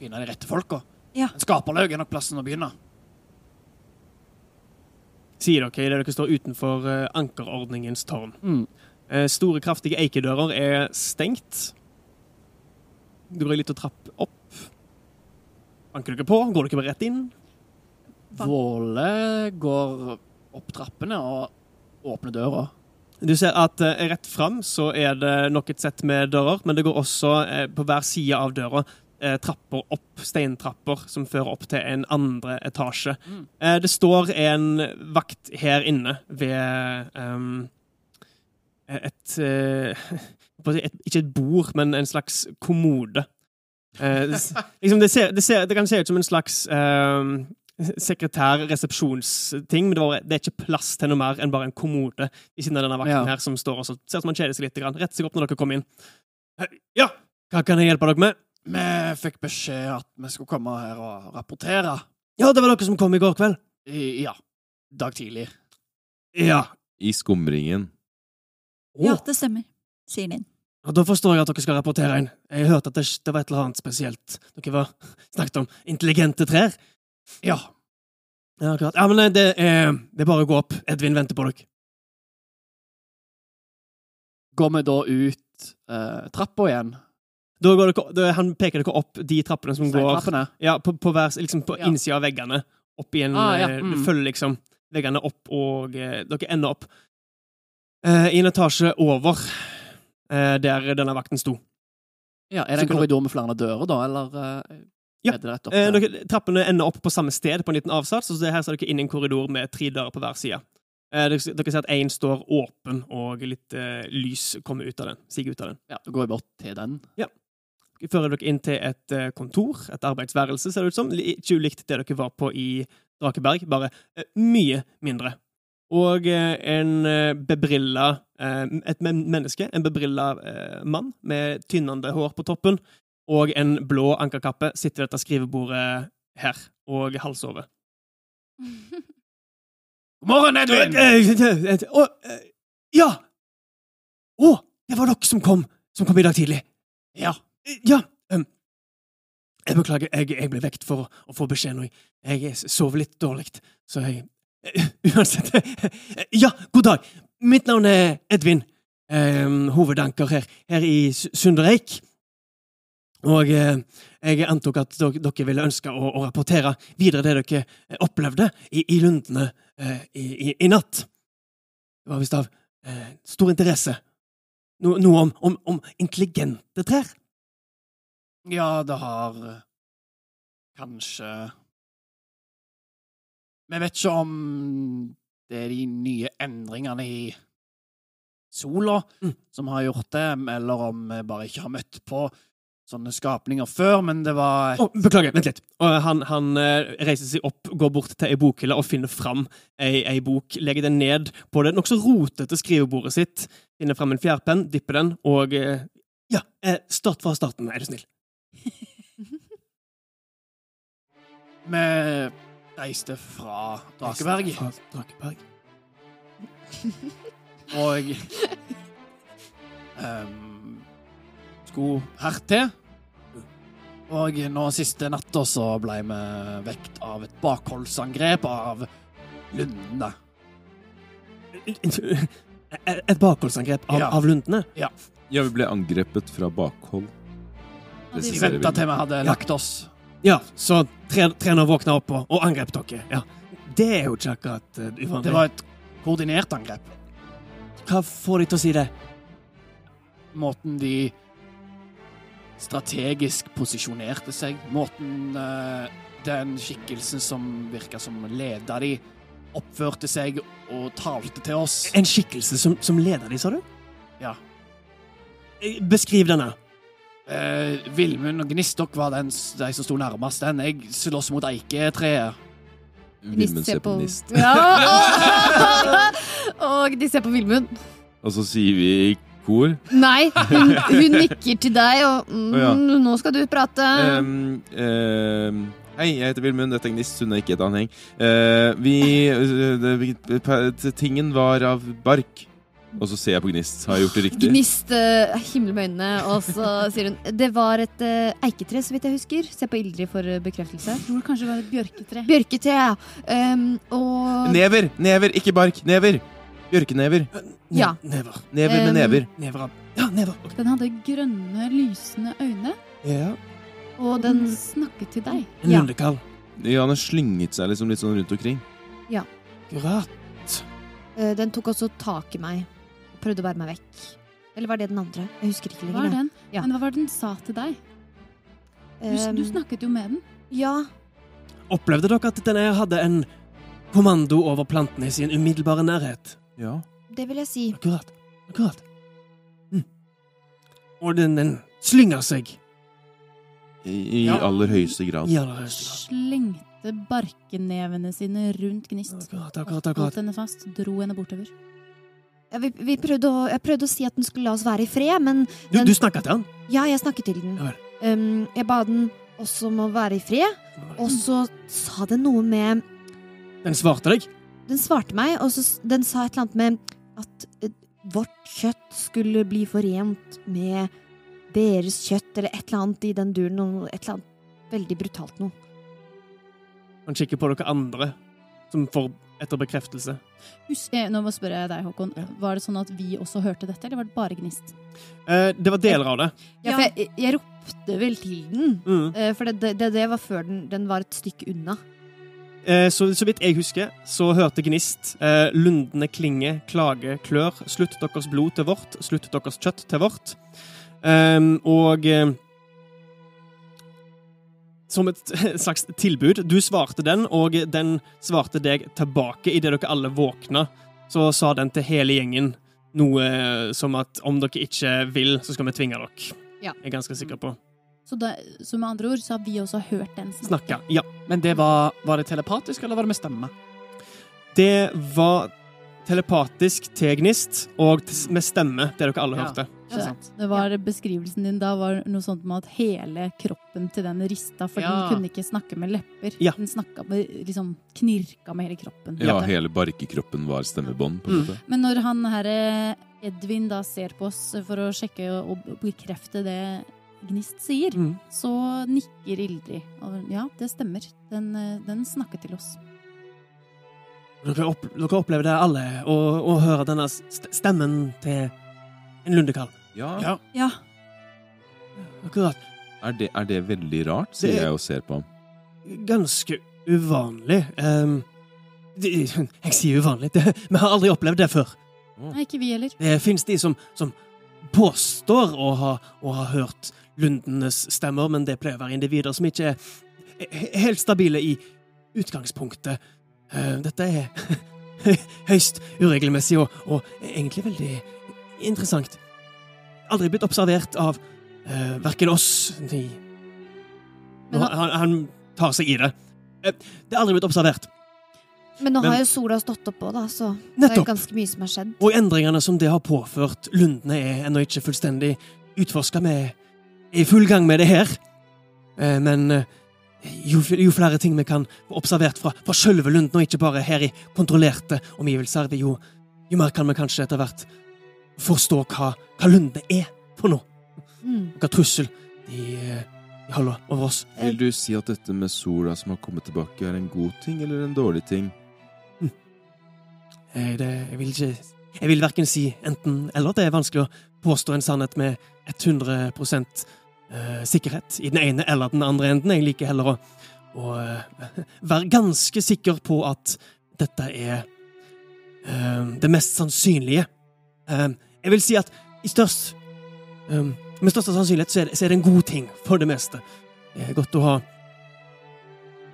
finne de rette folka. Ja. En skaperlaug er nok plassen å begynne. Sier dere idet dere står utenfor eh, ankerordningens tårn. Mm. Eh, Store, kraftige eikedører er stengt. Du går litt å trappe opp. Banker dere på? Går dere bare rett inn? Våle går opp trappene og åpner døra. Du ser at eh, rett fram så er det nok et sett med dører, men det går også på hver side av døra trapper opp, steintrapper, som fører opp til en andre etasje. Mm. Eh, det står en vakt her inne ved um, et, eh, et Ikke et bord, men en slags kommode. Eh, liksom det, ser, det, ser, det kan se ut som en slags um, sekretær-resepsjonsting, men det, var, det er ikke plass til noe mer enn bare en kommode i siden av denne vakten Ja. her som står og ser ut som han kjeder seg litt. Rett seg opp når dere kommer inn. Eh, Ja, hva kan jeg hjelpe dere med? Vi fikk beskjed at vi skulle komme her og rapportere. Ja, det var dere som kom i går kveld. I, ja, dag tidlig. Ja. I skumringen. ja, det stemmer, sier Linn. Ja, da forstår jeg at dere skal rapportere inn. Jeg hørte at det, det var et eller annet spesielt. Dere var snakket om intelligente trær. Ja. Ja, akkurat. Ja, men eh, det er, det er bare å gå opp. Edvin venter på dere. Går vi da ut eh, trappa igjen? Dere, han peker dere opp de trappene som går ja, på, på, hver, liksom på Ja. innsida av veggene. Opp igjen. Ah, ja, eh, mm. Du følger liksom veggene opp, og eh, dere ender opp eh, i en etasje over eh, der denne vakten sto. Ja, Er det en korridor med flere dører, da, eller eh, Ja. Eh, dere, trappene ender opp på samme sted, på en liten avsats. Så her ser dere inn i en korridor med tre dører på hver side. Eh, dere, dere ser at én står åpen, og litt eh, lys kommer ut av den. Siger ut av den. Ja, Da går jeg bort til den. Fører dere inn til et eh, kontor, et arbeidsværelse, ser det ut som. Ikke ulikt det dere var på i Drakeberg, bare eh, mye mindre. Og eh, en bebrilla Et menneske, en bebrilla mann med tynnende hår på toppen, og en blå ankerkappe, sitter ved dette skrivebordet her, og halsover. God morgen, Edvin! Å, ja! Å, det var dere som kom, som kom i dag tidlig. Ja. Eh, Ja. Um, jeg beklager, jeg, jeg ble vekt for å, få beskjed nå. Jeg, jeg sov litt dårlig, så jeg eh, Uansett. eh, Ja, god dag. Mitt navn er Edvin. Um, hovedanker her, her i Sundereik. Og eh, jeg antok at dere, ville ønske å, å rapportere videre det dere opplevde i, i lundene eh, i, i, i natt. Det var visst av eh, stor interesse. No, noe om, om, om intelligente trær. Ja, det har eh, kanskje Vi vet ikke om det er de nye endringene i sola Mm. som har gjort det, eller om vi bare ikke har møtt på sånne skapninger før, men det var Å, beklager, vent litt. Han, han eh, reiser seg opp, går bort til ei bokhylle og finner fram ei, ei bok. Legger den ned på det nokså rotete skrivebordet sitt. Finner fram en fjærpenn, dypper den, og eh, Ja, start fra starten, er du snill. Vi reiste fra Drakeberg, Fra Drakeberg. og um, skulle hertil. Og nå siste natta så ble vi vekt av et bakholdsangrep av lundene. Et bakholdsangrep av, Ja. av lundene? Ja, vi ble angrepet fra bakhold. Og de- venta til vi hadde lagt oss. Ja, så tre- treneren våkna opp og, og angrep dere. Ja. Det er jo ikke akkurat uh, uvanlig. Det var et koordinert angrep. Hva får de til å si det? Måten de strategisk posisjonerte seg, måten uh, den skikkelsen som virka som leda de, oppførte seg og talte til oss. En skikkelse som, som leder de, sa du? Ja. Eh, Beskriv denne. Eh, Vilmund og Gnistok var den, de som sto nærmest den. Jeg slåss mot eiketreet. Vilmund ser på Gnist. Ja, og de ser på Vilmund. Og så sier vi i kor Nei, hun, hun nikker til deg, og mm, ja. nå skal du prate. Um, um, Hei, jeg heter Vilmund, dette er Gnist, hun er ikke et anheng. Uh, vi, uh, det, Tingen var av bark. Og så ser jeg på Gnist. Har jeg gjort det riktig? Gnist uh, himmel med øynene, og så sier hun Det var et uh, eiketre, så vidt jeg husker. Se på Ildrid for eh, bekreftelse. Jeg tror det kanskje var et bjørketre. Bjørketre, ja. Um, og Never! Never, ikke bark! Never! Bjørkenever. Ne- Ja. Never. Never med um, never. Never Ja, never. Okay. Den hadde grønne, lysende øyne, Ja. og den den snakket til deg. En Ja. lundekall. Ja, den har slynget seg liksom litt sånn rundt omkring. Akkurat. eh, Den tok også tak i meg. Prøvde å bære meg vekk. Eller var det den andre? Jeg husker ikke Hva var lenger. den? Ja. Men hva var det den sa til deg? Du, Um, du snakket jo med den. Ja. Opplevde dere at denne hadde en kommando over plantene i sin umiddelbare nærhet? Ja. Det vil jeg si. Akkurat. Akkurat. Mm. Og den, den slynger seg I, i Ja. aller høyeste grad. i aller høyeste grad. Slengte barkenevene sine rundt Gnist. Akkurat, akkurat, Holdt akkurat. henne fast, dro henne bortover. Vi, vi prøvde å, jeg prøvde å si at den skulle la oss være i fred, men Du, den, du snakka til han? ja, jeg snakket til den. Ja. Um, jeg ba den også om å være i fred, og så sa den noe med Den svarte deg? Den svarte meg, og så den sa et eller annet med at uh, vårt kjøtt skulle bli forent med deres kjøtt, eller et eller annet i den duren, et eller annet veldig brutalt noe. Han kikker på dere andre, som får etter bekreftelse. Husk, eh, nå må jeg spørre deg, Håkon. Ja. Var det sånn at vi også hørte dette, eller var det bare Gnist? Eh, det var deler av det. Ja, for jeg, jeg ropte vel til den, Mm. eh, for det, det, det var før den, den var et stykke unna. Eh, så, så vidt jeg husker, så hørte Gnist eh, lundene klinge, klage, klør. Slutt deres blod til vårt, slutt deres kjøtt til vårt. Ehm, og eh, Som et slags tilbud. Du svarte den, og den svarte deg tilbake idet dere alle våkna. Så sa den til hele gjengen noe eh, som at om dere ikke vil, så skal vi tvinge dere. Ja. Jeg er ganske sikker på. Så, da, så med andre ord så har vi også hørt den snakke. Snakka. Ja. Men det var, var det telepatisk, eller var det med stemme? Det var telepatisk til Gnist, og med stemme, det dere alle Ja. hørte. Ja, sant. Det var Beskrivelsen din da var noe sånt med at hele kroppen til den rista, for Ja. den kunne ikke snakke med lepper. Ja. Den snakka med, liksom knirka med hele kroppen. Ja, hele barkekroppen var stemmebånd, på en Mm. måte. Men når han herre Edvin da ser på oss for å sjekke og bekrefte det Gnist sier, Mm. så nikker Ildrid. Ja, det stemmer. Den, eh, den snakket til oss. Dere, opp, dere det alle å, høre denne stemmen til en lundekall. Ja. Ja. Ja. Akkurat. Er, det, er det veldig rart, sier Det- jeg og ser på ham. Ganske uvanlig. Um, det, jeg sier uvanlig. Det, vi har aldri opplevd det før. Nei, ikke vi heller. Det fins de som, som påstår å ha, å ha hørt lundenes stemmer, men det pleier å være individer som ikke er helt stabile i utgangspunktet. Eh, Dette er høyst uregelmessig og, og egentlig veldig interessant. Aldri blitt observert av uh, verken oss de han, han, han tar seg i det. Eh, Det er aldri blitt observert. Men nå Men- har jo sola stått oppå, da, så det er ganske mye som har skjedd. Og endringene som det har påført lundene, er ennå ikke fullstendig utforska. Vi er i full gang med det her. Eh, Men eh, jo, jo flere ting vi kan få observert fra, fra sjølve lunden, og ikke bare her i kontrollerte omgivelser, jo, jo mer kan vi kanskje etter hvert forstå hva, hva lundene er for noe. Mm. Hva trussel de, de holder over oss. Vil du si at dette med sola som har kommet tilbake, er en god ting eller en dårlig ting? Eh, Det, jeg vil ikke Jeg vil verken si enten eller. Det er vanskelig å påstå en sannhet med 100 eh, sikkerhet i den ene eller den andre enden. Jeg liker heller å, å eh, være ganske sikker på at dette er eh, det mest sannsynlige. Eh, jeg vil si at i størst Med største sannsynlighet så er, det, så er det en god ting for det meste. Det er godt å ha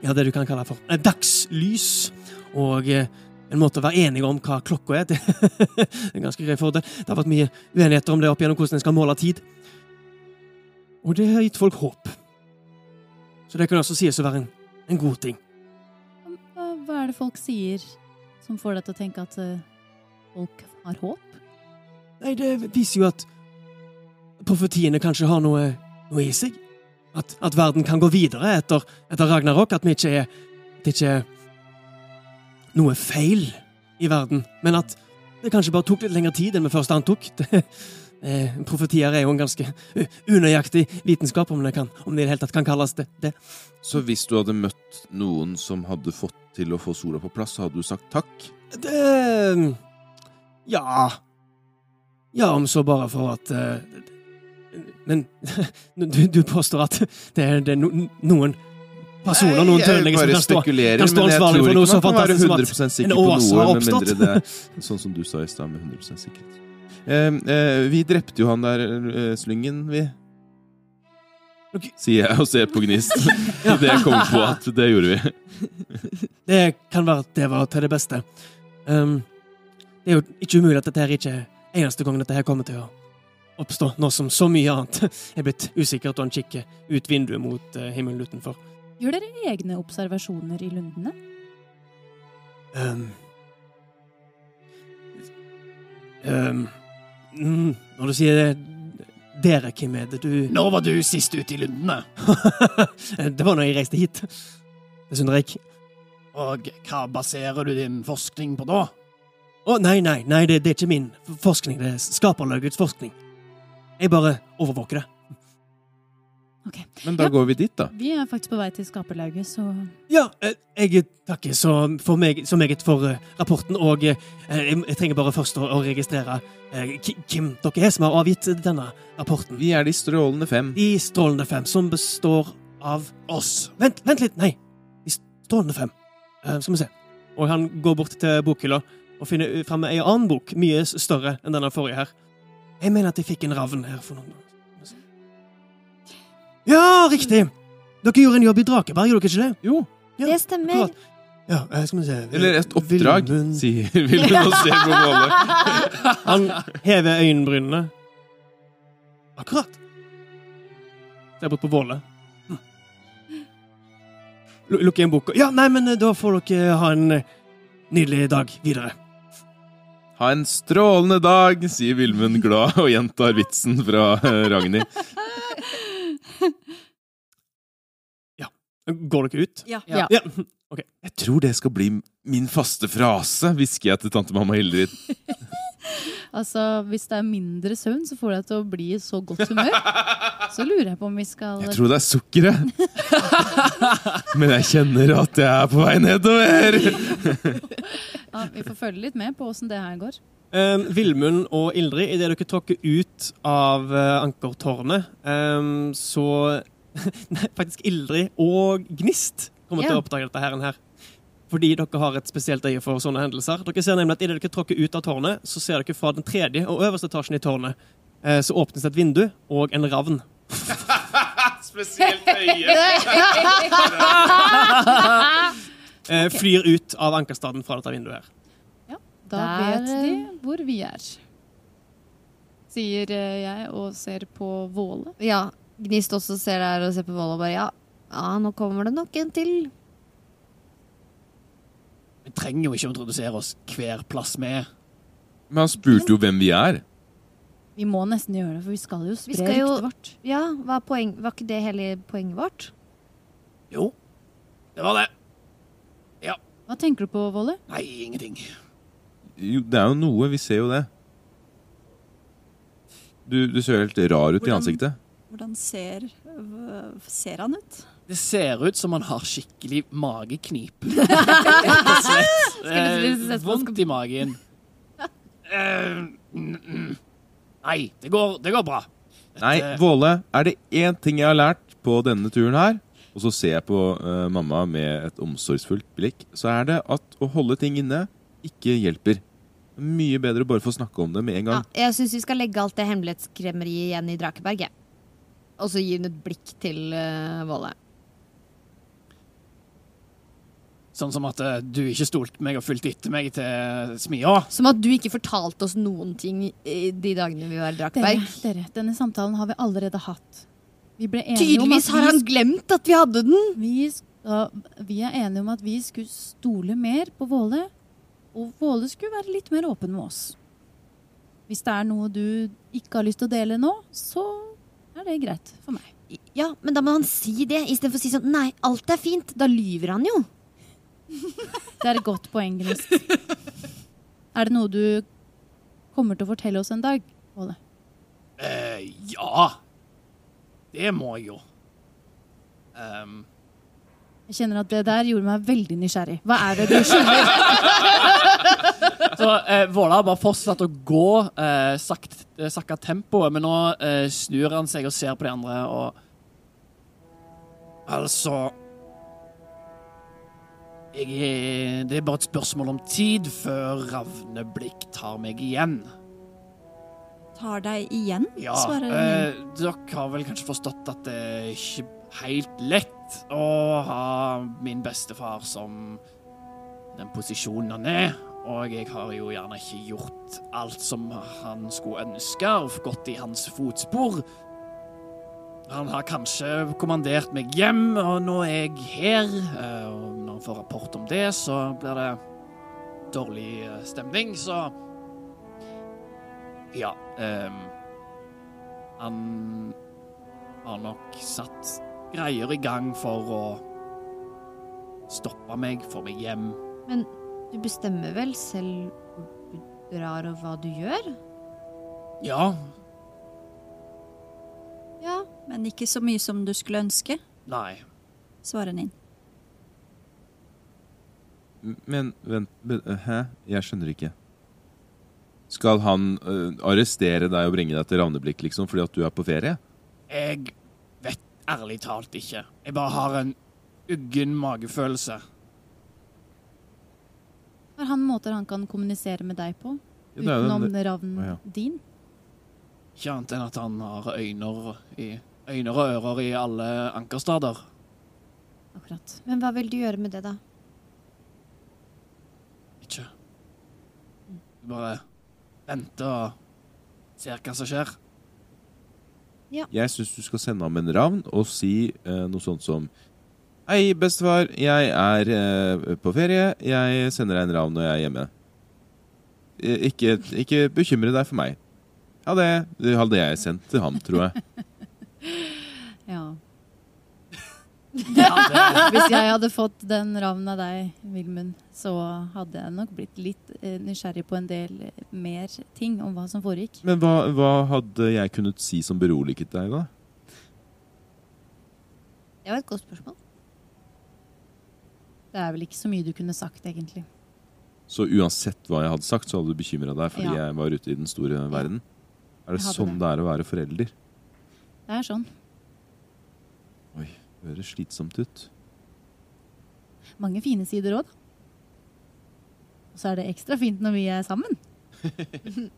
ja, det du kan kalle for eh, dagslys. Og eh, en måte å være enige om hva klokka er. Det er ganske grei fordel. Det har vært mye uenigheter om det opp gjennom hvordan en skal måle tid. Og det har gitt folk håp. Så det kan også sies å være en, en god ting. Hva, hva er det folk sier som får deg til å tenke at eh, folk har håp? Nei, det viser jo at profetiene kanskje har noe, noe i seg. At, at verden kan gå videre etter, etter Ragnarok. At vi ikke er det ikke er noe feil i verden. Men at det kanskje bare tok litt lengre tid enn vi først antok. Det, eh, profetier er jo en ganske unøyaktig vitenskap, om det, kan, om det i det hele tatt kan kalles det. det. Så hvis du hadde møtt noen som hadde fått til å få sola på plass, hadde du sagt takk? Det Ja. Ja, om så bare for at eh, Men du, du påstår at det er, det er no, noen personer, noen tørrlegger, som kan stå kan stå ansvarlig for noe så fantastisk som at en ås har med oppstått. mindre det er sånn som du sa i stad, med 100% sikkerhet. Eh, eh, vi drepte jo han der eh, slyngen, vi. Okay. Sier jeg og ser på Gnist. Det jeg kom på at det gjorde vi. Det kan være at det var til det beste. Um, det er jo ikke umulig at dette her ikke er eneste gang dette her kommer til å oppstå, nå som så mye annet er blitt usikkert og han kikker ut vinduet mot himmelen utenfor. Gjør dere egne observasjoner i lundene? Um, um, mm, når du sier det Dere, hvem er det du Når var du sist ute i lundene? Det var når jeg reiste hit. Det synder jeg. Og hva baserer du din forskning på da? Å, nei, nei, nei, det, det er ikke min forskning. Det er skaperlagets forskning. Jeg bare overvåker det. Men da Ja. går vi dit, da. Vi er faktisk på vei til Skaperlauget, så Ja, eh, jeg takker så, for meg, så meget for eh, rapporten, og eh, jeg, jeg trenger bare først å, å registrere hvem dere er som har avgitt denne rapporten. Vi er de strålende fem. De strålende fem, som består av Oss. Vent, vent litt! Nei! De strålende fem. Uh, skal vi se. Og han går bort til bokhylla og finner fram ei annen bok, mye større enn denne forrige her. Jeg mener at jeg fikk en ravn her for noen Ja, riktig! Dere gjorde en jobb i Drakeberg, gjorde dere ikke det? Jo. Ja, Det stemmer. akkurat. Ja, eh, skal vi se Eller et oppdrag, Vilmund- sier Vilmund og ser på Våle. Han hever øyenbrynene. Akkurat. Ser bort på Våle. Hm. Lu- Lukker igjen boka. Ja, nei, men eh, da får dere ha en eh, nydelig dag videre. Ha en strålende dag, sier Vilmund glad og gjentar vitsen fra eh, Ragnhild. Går dere ut? Ja. Ja. Ja. Jeg tror det skal bli min faste frase, hvisker jeg til tante mamma Hildrid. altså, hvis det er mindre søvn, så får deg til å bli i så godt humør. Så lurer jeg på om vi skal Jeg tror det er sukkeret. Men jeg kjenner at jeg er på vei nedover. ja, Vi får følge litt med på åssen det her går. Um, Vilmund og Ildrid, idet dere tråkker ut av uh, ankertårnet, um, så Nei, faktisk Ildrid og Gnist kommer til å oppdage dette her. her. Fordi dere har et spesielt øye for sånne hendelser. Dere ser nemlig at Idet dere tråkker ut av tårnet, så ser dere fra den tredje og øverste etasjen i tårnet uh, så åpnes det et vindu, og en ravn Spesielt øye. uh, flyr ut av ankerstaden fra dette vinduet her. Da Der, vet de hvor vi er. Sier eh, jeg og ser på Våle. Ja, Gnist også ser der og ser på Våle og bare ja, ja, nå kommer det nok en til. Vi trenger jo ikke å introdusere oss hver plass vi er. Men han spurte jo hvem vi er. Vi må nesten gjøre det, for vi skal jo Vi spre skal jo- ryktet vårt. Ja, hva er poeng? Var ikke det hele poenget vårt? Jo, det var det. Hva tenker du på, Våle? Nei, ingenting. Jo, det er jo noe. Vi ser jo det. Du, du ser jo helt rar ut i ansiktet. Hvordan ser, ser han ut? Det ser ut som han har skikkelig mageknip. Eh, vondt i magen. Eh. Nei, det går, det går bra. Nei, Våle, er det én ting jeg har lært på denne turen her, og så ser jeg på uh, mamma med et omsorgsfullt blikk, så er det at å holde ting inne ikke hjelper. Mye bedre å bare få snakke om det med en Ja, gang. jeg syns vi skal legge alt det hemmelighetskremmeriet igjen i Drakeberg. Og så gi hun et blikk til uh, Våle. Sånn som at uh, du ikke stolte meg og fulgte etter meg til smia. Som at du ikke fortalte oss noen ting i de dagene vi var i Drakeberg. dere, denne samtalen har vi allerede hatt. Vi ble enige Tydeligvis om har han glemt at vi hadde den! vi, uh, vi er enige om at vi skulle stole mer på Våle, og Våle skulle være litt mer åpen med oss. Hvis det er noe du ikke har lyst til å dele nå, så er det greit for meg. Ja, men da må han si det, istedenfor å si sånn nei, alt er fint. Da lyver han jo. Det er et godt poeng, Gnist. Er det noe du kommer til å fortelle oss en dag, Våle? Eh, ja. Det må jeg jo. Ehm, Jeg kjenner at det der gjorde meg veldig nysgjerrig. Hva er det du skylder? så eh, Våla har bare fortsatt å gå, eh, sakt, eh, sakka tempoet, men nå eh, snur han seg og ser på de andre og Altså jeg er, Det er bare et spørsmål om tid før Ravneblikk tar meg igjen. Tar deg igjen, Ja, svarer eh, dere har vel kanskje forstått at det er ikke helt lett å ha min bestefar som den posisjonen han er. Og jeg har jo gjerne ikke gjort alt som han skulle ønske, og gått i hans fotspor. Han har kanskje kommandert meg hjem, og nå er jeg her. eh, Og når han får rapport om det, så blir det dårlig eh, stemning, så Ja. Um, han har nok satt greier i gang for å stoppe meg, få meg hjem. Men Du bestemmer vel selv hvor du drar og hva du gjør? Ja, Ja. Men ikke så mye som du skulle ønske, nei. svarer Ninn. Men vent men, Hæ? Jeg skjønner ikke. Skal han øh, arrestere deg og bringe deg til Ravneblikk liksom fordi at du er på ferie? Jeg ærlig talt ikke. Jeg bare har en uggen magefølelse. Har han måter han kan kommunisere med deg på? Ja, det er Utenom den- ravnen Å, ja. din? Ikke annet enn at han har øyner, i, øyner og ører i alle ankerstader. Akkurat. Men hva vil du gjøre med det, da? Ikke. Bare vente og ser hva som skjer. Jeg syns du skal sende ham en ravn og si eh, noe sånt som Hei, bestefar. Jeg er eh, på ferie. Jeg sender deg en ravn når jeg er hjemme. Eh, ikke, ikke bekymre deg for meg. Ha det. Det hadde jeg sendt til ham, tror jeg. Ja. Hvis jeg hadde fått den ravnen av deg, Vilmund, så hadde jeg nok blitt litt eh, nysgjerrig på en del eh, mer ting om hva som foregikk. Men hva, hva hadde jeg kunnet si som beroliget deg, da? Det var et godt spørsmål. Det er vel ikke så mye du kunne sagt, egentlig. Så uansett hva jeg hadde sagt, så hadde du bekymra deg fordi Ja. jeg var ute i den store verden? Er det sånn det. det er å være forelder? Det er sånn. Høres slitsomt ut. Mange fine sider òg, da. Og så er det ekstra fint når vi er sammen.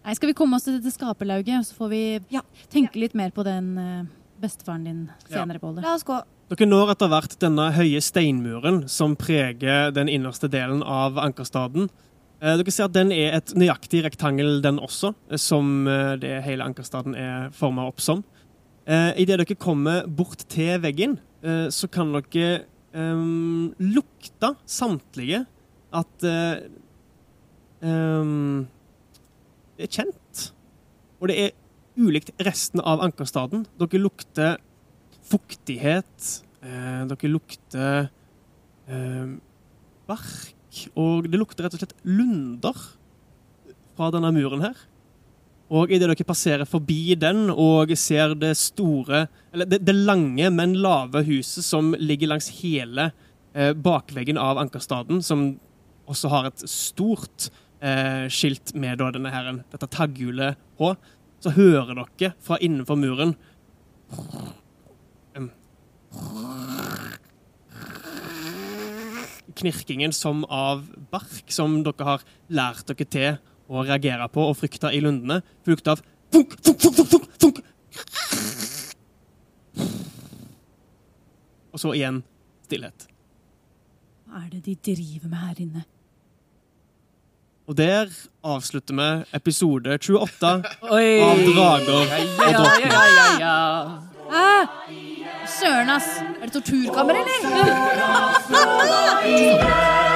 Nei, skal vi komme oss til dette skaperlauget, så får vi Ja. tenke litt mer på den eh, bestefaren din senere, Bolle. La oss gå. Dere når etter hvert denne høye steinmuren som preger den innerste delen av Ankerstaden. Eh, Dere ser at den er et nøyaktig rektangel, den også, eh, som det hele Ankerstaden er forma opp som. Eh, Idet dere kommer bort til veggen, eh, så kan dere eh, lukte samtlige at eh, Det er kjent. Og det er ulikt resten av Ankerstaden. Dere lukter fuktighet. Eh, dere lukter eh, bark. Og det lukter rett og slett lunder fra denne muren her. Og idet dere passerer forbi den og ser det store Eller det, det lange, men lave huset som ligger langs hele eh, bakveggen av Ankerstaden, som også har et stort eh, skilt med da, denne her, dette tagghjulet på, så hører dere fra innenfor muren Knirkingen som av bark, som dere har lært dere til å reagere på og frykte i lundene, fulgt av funk, funk, funk, funk, funk, funk. Og så igjen stillhet. Hva er det de driver med her inne? Og der avslutter vi episode 28 Oi! av Drager og og ja, ja, ja, ja. Søren, ass! Er det torturkammer, eller?